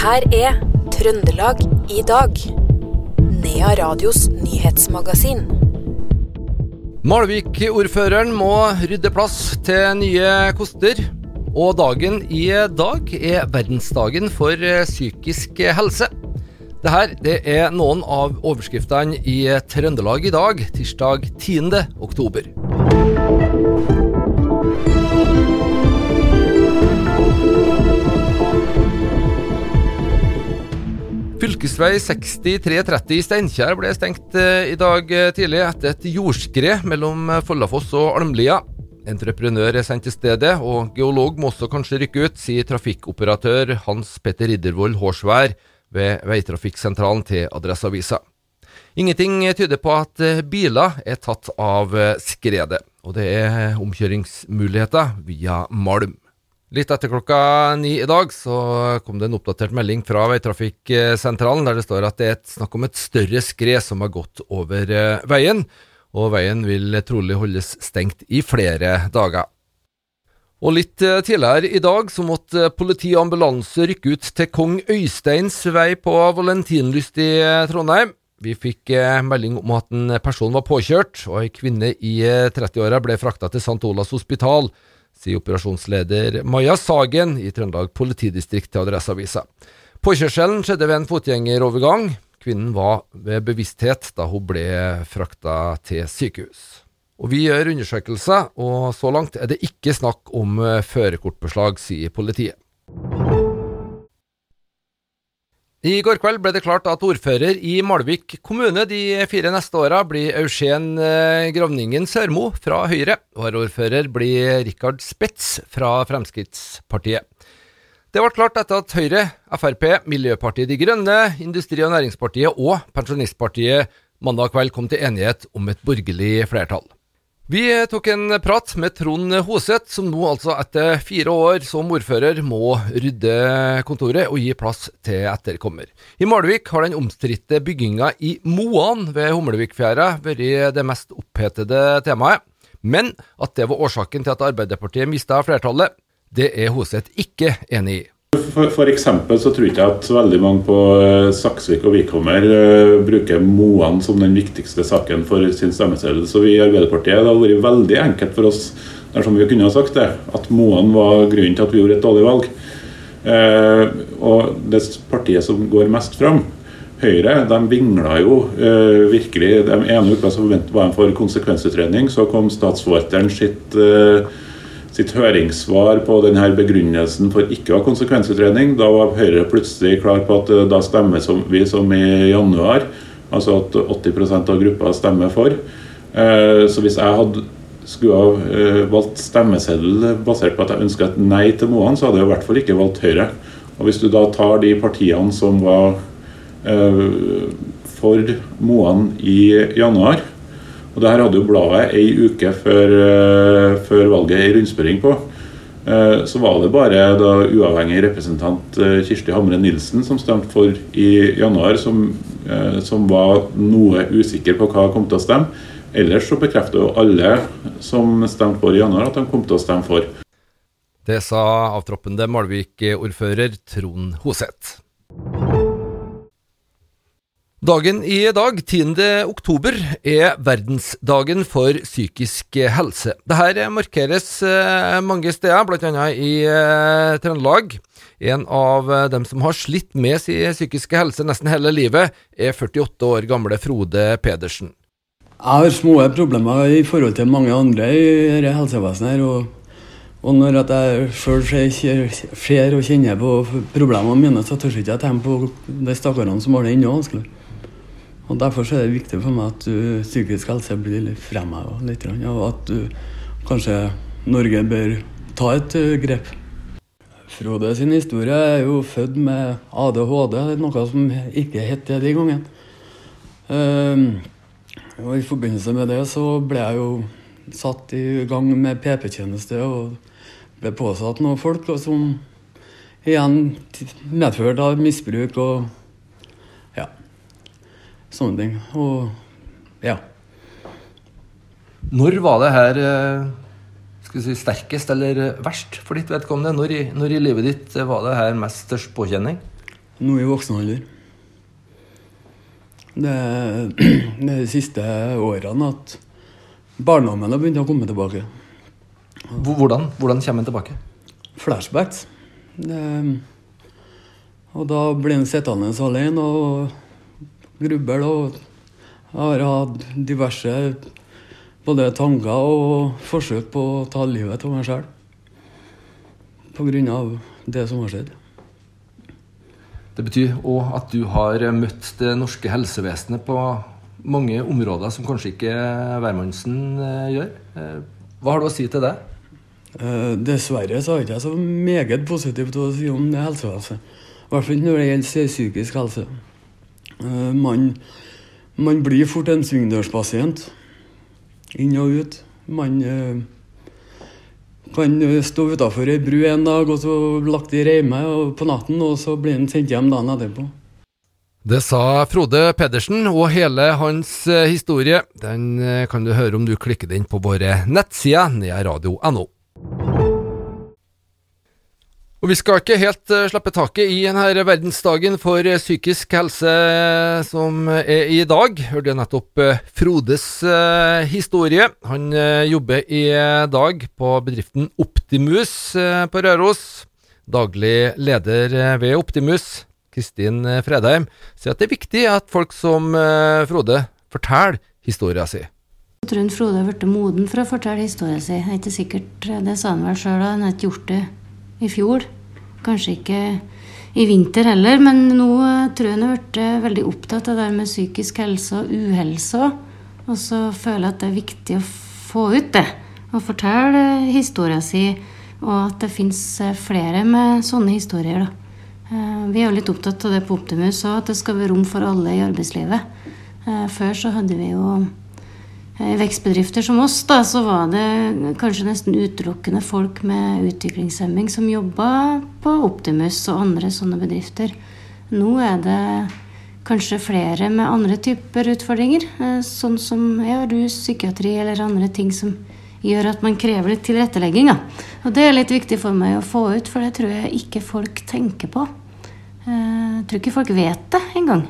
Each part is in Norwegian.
her er Trøndelag i dag. Nea Radios nyhetsmagasin. Malvik-ordføreren må rydde plass til nye koster. Og dagen i dag er verdensdagen for psykisk helse. Dette det er noen av overskriftene i Trøndelag i dag, tirsdag 10. oktober. Fylkesvei 6330 i Steinkjer ble stengt eh, i dag eh, tidlig etter et jordskred mellom eh, Follafoss og Almlia. Entreprenør er sendt til stedet, og geolog må også kanskje rykke ut, sier trafikkoperatør Hans Petter Riddervold Hårsvær ved veitrafikksentralen til Adresseavisa. Ingenting tyder på at biler er tatt av skredet, og det er omkjøringsmuligheter via Malm. Litt etter klokka ni i dag så kom det en oppdatert melding fra Veitrafikksentralen der det står at det er snakk om et større skred som har gått over eh, veien, og veien vil trolig holdes stengt i flere dager. Og Litt eh, tidligere i dag så måtte politi og ambulanse rykke ut til Kong Øysteins vei på Valentinlyst i eh, Trondheim. Vi fikk melding om at en person var påkjørt, og ei kvinne i 30-åra ble frakta til St. Olavs hospital sier operasjonsleder Maja Sagen i Trøndelag politidistrikt til Adresseavisa. Påkjørselen skjedde ved en fotgjengerovergang. Kvinnen var ved bevissthet da hun ble frakta til sykehus. Og Vi gjør undersøkelser, og så langt er det ikke snakk om førerkortbeslag, sier politiet. I går kveld ble det klart at ordfører i Malvik kommune de fire neste åra blir Eugen eh, Gravningen Sørmo fra Høyre. Varaordfører blir Rikard Spets fra Fremskrittspartiet. Det ble klart etter at Høyre, Frp, Miljøpartiet De Grønne, Industri- og Næringspartiet og Pensjonistpartiet mandag kveld kom til enighet om et borgerlig flertall. Vi tok en prat med Trond Hoseth, som nå altså etter fire år som ordfører må rydde kontoret og gi plass til etterkommer. I Malvik har den omstridte bygginga i Moan ved Humlevikfjæra vært det mest opphetede temaet. Men at det var årsaken til at Arbeiderpartiet mista flertallet, det er Hoseth ikke enig i. For, for, eksempel så tror jeg ikke at veldig mange på uh, Saksvik og Vikhammer uh, bruker Moan som den viktigste saken for sin stemmeseddel. Så vi i Arbeiderpartiet det hadde vært veldig enkelt for oss dersom vi kunne ha sagt det, at Moan var grunnen til at vi gjorde et dårlig valg. Uh, og det partiet som går mest fram, Høyre, de vingla jo virkelig. Den ene uka så var de for konsekvensutredning, så kom statsforvalteren sitt sitt høringssvar på denne begrunnelsen for ikke å ha konsekvensutredning. Da var Høyre plutselig klar på at eh, da stemmer vi som i januar. Altså at 80% av gruppa stemmer for. Eh, så hvis jeg hadde skulle ha eh, valgt stemmeseddel basert på at jeg ønska et nei til Moan, så hadde jeg i hvert fall ikke valgt Høyre. Og Hvis du da tar de partiene som var for Moan i januar, og det her hadde jo bladet ei uke før, uh, før valget ei rundspørring på. Uh, så var det bare da uavhengig representant uh, Kirsti Hamre Nilsen som stemte for i januar, som, som var noe usikker på hva kom til å stemme. Ellers så bekrefter jo alle som stemte for i januar, at de kom til å stemme for. Det sa avtroppende Malvik-ordfører Trond Hoseth. Dagen i dag, 10. oktober, er verdensdagen for psykisk helse. Dette markeres eh, mange steder, bl.a. i eh, Trøndelag. En av eh, dem som har slitt med sin psykiske helse nesten hele livet, er 48 år gamle Frode Pedersen. Jeg har små problemer i forhold til mange andre i helsevesenet. Og, og når jeg sjøl ser og kjenner på problemene mine, så tør jeg ikke tenke på de stakkarene som har det enda vanskelig. Og Derfor er det viktig for meg at uh, psykisk helse blir fremheva litt. Og at uh, kanskje Norge bør ta et uh, grep. Frode sin historie er jo født med ADHD, noe som ikke het det den gangen. Uh, og I forbindelse med det så ble jeg jo satt i gang med PP-tjeneste og ble påsatt noen folk som igjen medførte misbruk og sånne ting. Og ja. Når var det her eh, skal si, sterkest eller verst for ditt vedkommende? Når i, når i livet ditt var det her mest størst påkjenning? nå i voksen alder. Det er de siste årene at barndommen har begynt å komme tilbake. Hvordan, hvordan kommer den tilbake? Flashbacks. Det, og da blir en sittende alene og gruble og har hatt diverse både tanker og forsøk på å ta livet av meg sjøl. Av det som har skjedd. Det betyr òg at du har møtt det norske helsevesenet på mange områder som kanskje ikke hvermannsen eh, gjør. Eh, Hva har du å si til det? Eh, dessverre så har ikke så meget positivt å si om det helsevesenet. I hvert fall når det gjelder psykisk helse. Eh, man, man blir fort en svingdørspasient. Inn og ut. Man eh, kan eh, stå utafor ei bru en dag og så lagt i reime på natten, og så blir han sendt hjem dagen etterpå. Det sa Frode Pedersen, og hele hans historie den kan du høre om du klikker den på våre nettsider nearadio.no. Og Vi skal ikke helt eh, slippe taket i denne verdensdagen for eh, psykisk helse eh, som er i dag. Hørte nettopp eh, Frodes eh, historie. Han eh, jobber i eh, dag på bedriften Optimus eh, på Røros. Daglig leder eh, ved Optimus, Kristin eh, Fredheim, sier at det er viktig at folk som eh, Frode forteller historien sin. Jeg tror Frode har blitt moden for å fortelle historien sin. Det er ikke sikkert, det sa han vel sjøl, han har ikke gjort det i fjor. Kanskje ikke i vinter heller, men nå eh, tror jeg han har blitt eh, veldig opptatt av det med psykisk helse og uhelse òg. Og så føler jeg at det er viktig å få ut det. Og fortelle historien sin, og at det fins flere med sånne historier. da. Eh, Vi er jo litt opptatt av det på Optimus òg, at det skal være rom for alle i arbeidslivet. Eh, Før så hadde vi jo i vekstbedrifter som oss, da, så var det kanskje nesten utelukkende folk med utviklingshemming som jobba på Optimus og andre sånne bedrifter. Nå er det kanskje flere med andre typer utfordringer, eh, sånn som ja, rus, psykiatri eller andre ting som gjør at man krever litt tilrettelegging. Da. Og det er litt viktig for meg å få ut, for det tror jeg ikke folk tenker på. Eh, Jeg tror ikke folk vet det engang.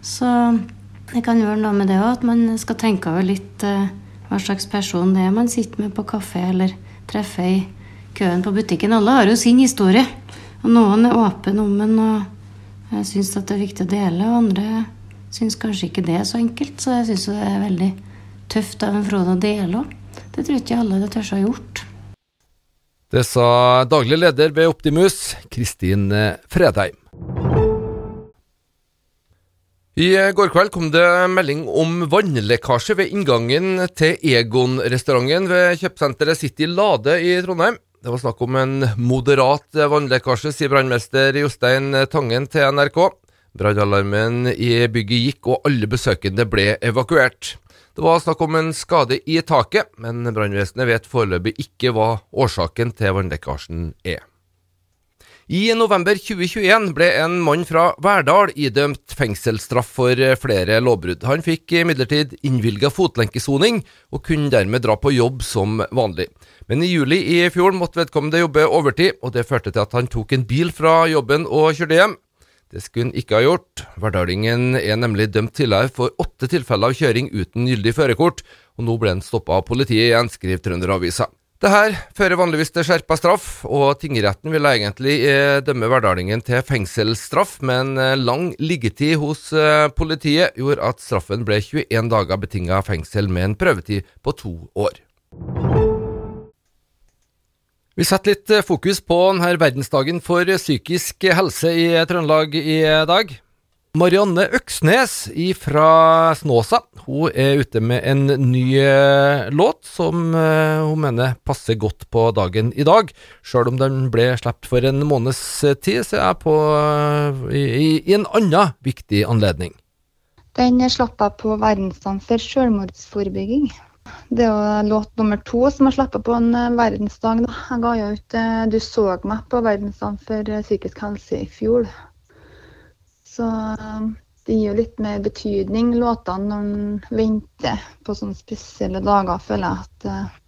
Så det kan gjøre noe med det òg, at man skal tenke over litt eh, hva slags person det er man sitter med på kafé eller treffer i køen på butikken. Alle har jo sin historie, og noen er åpen om den og syns at det er viktig å dele, og andre syns kanskje ikke det er så enkelt. Så jeg syns det er veldig tøft av en Frode å dele òg. Det tror ikke alle det tør å ha gjort. Det sa daglig leder ved Optimus, Kristin Fredheim. I går kveld kom det melding om vannlekkasje ved inngangen til Egon-restauranten ved kjøpesenteret City Lade i Trondheim. Det var snakk om en moderat vannlekkasje, sier brannmester Jostein Tangen til NRK. Brannalarmen i bygget gikk, og alle besøkende ble evakuert. Det var snakk om en skade i taket, men brannvesenet vet foreløpig ikke hva årsaken til vannlekkasjen er. I november 2021 ble en mann fra Verdal idømt fengselsstraff for flere lovbrudd. Han fikk imidlertid innvilga fotlenkesoning, og kunne dermed dra på jobb som vanlig. Men i juli i fjor måtte vedkommende jobbe overtid, og det førte til at han tok en bil fra jobben og kjørte hjem. Det skulle han ikke ha gjort. Verdalingen er nemlig dømt tidligere for åtte tilfeller av kjøring uten gyldig førerkort, og nå ble han stoppa av politiet igjen, skriver Trønderavisa. Det her fører vanligvis til skjerpa straff, og tingretten vil egentlig eh, dømme verdalingen til fengselsstraff, men eh, lang liggetid hos eh, politiet gjorde at straffen ble 21 dager betinga fengsel med en prøvetid på to år. Vi setter litt fokus på denne verdensdagen for psykisk helse i Trøndelag i dag. Marianne Øksnes fra Snåsa hun er ute med en ny eh, låt som eh, hun mener passer godt på dagen i dag. Sjøl om den ble sluppet for en måneds tid, så er jeg på eh, i, i en annen viktig anledning. Den er slappa på verdensdagen for selvmordsforebygging. Det er låt nummer to som er slappa på en eh, verdensdag. Jeg ga ut eh, 'Du så meg' på verdensdagen for eh, psykisk helse i fjor. Så eh, det gir jo litt mer betydning, låtene, når en venter på sånne spesielle dager, føler jeg at eh,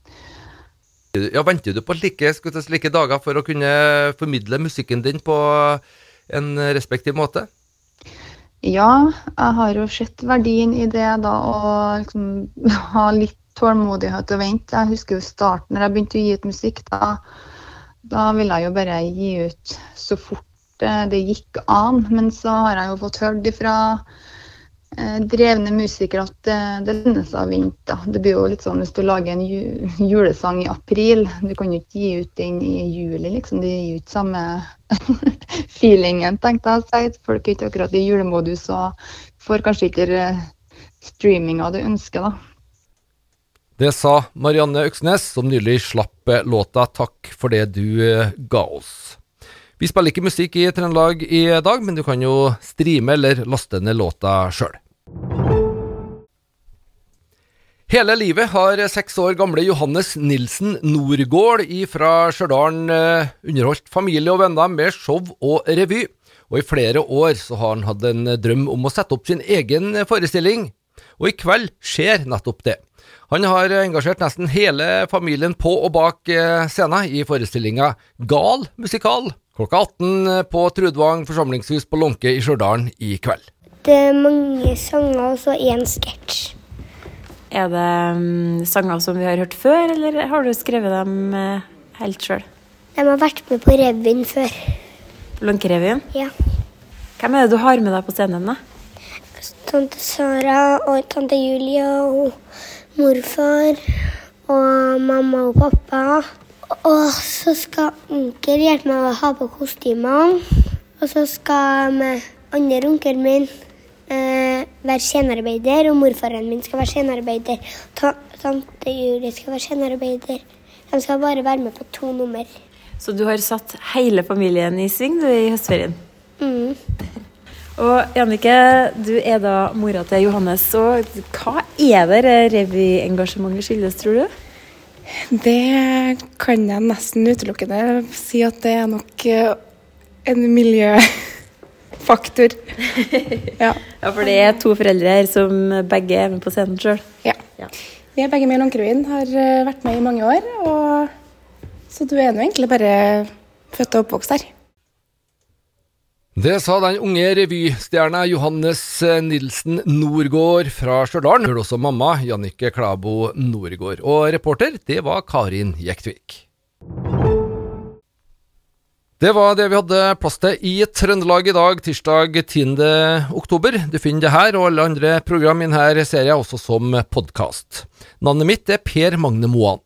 Ja, Venter du på slike, slike dager for å kunne formidle musikken din på en respektiv måte? Ja, jeg har jo sett verdien i det da, å liksom ha litt tålmodighet og vente. Jeg husker jo starten, når jeg begynte å gi ut musikk. Da, da ville jeg jo bare gi ut så fort det gikk an. Men så har jeg jo fått hørt ifra eh, drevne musikere at det, det lønner seg å vente. Det blir jo litt sånn hvis du lager en ju julesang i april. Du kan jo ikke gi ut den i juli, liksom. Det gir jo ikke samme feelingen, tenkte jeg. Folk er ikke akkurat i julemodus og får kanskje ikke streaminga du ønsker, da. Det sa Marianne Øksnes, som nylig slapp låta 'Takk for det du eh, ga oss'. Vi spiller ikke musikk i Trøndelag i dag, men du kan jo streame eller laste ned låta sjøl. Hele livet har seks år gamle Johannes Nilsen Norgård fra Stjørdal eh, underholdt familie og venner med show og revy, og i flere år så har han hatt en drøm om å sette opp sin egen forestilling, og i kveld skjer nettopp det. Han har engasjert nesten hele familien på og bak eh, scenen i forestillinga Gal musikal klokka 18 på Trudvang forsamlingshus på Lånke i Stjørdal i kveld. Det er mange sanger og så én sketsj. Er det um, sanger som vi har hørt før, eller har du skrevet dem uh, helt sjøl? De har vært med på revyen før. På Lånkerevyen? Ja. Hvem er det du har med deg på scenen, da? Tante Sara og tante Julia og morfar og mamma og pappa. Og så skal onkel hjelpe meg å ha på kostymene. Og så skal andre onkelen min eh, være scenearbeider, og morfaren min skal være scenearbeider. Ta tante Julie skal være scenearbeider. De skal bare være med på to nummer. Så du har satt hele familien i sving du i høstferien? Mm. Og Jannike, du er da mora til Johannes. Og hva er det revyengasjementet skyldes, tror du? Det kan jeg nesten utelukkende si at det er nok eh, en miljøfaktor. ja. ja, for det er to foreldre her som begge er med på scenen sjøl? Ja. ja. Vi er begge med i Lånkerevyen, har eh, vært med i mange år. Og... Så du er nå egentlig bare født og oppvokst her. Det sa den unge revystjerna Johannes Nilsen Norgård fra Stjørdal. Hørte også mamma, Jannicke Klabo Norgård. Og reporter, det var Karin Jektvik. Det var det vi hadde plass til i Trøndelag i dag, tirsdag 10. oktober. Du finner det her og alle andre program i denne serien også som podkast. Navnet mitt er Per Magne Moan.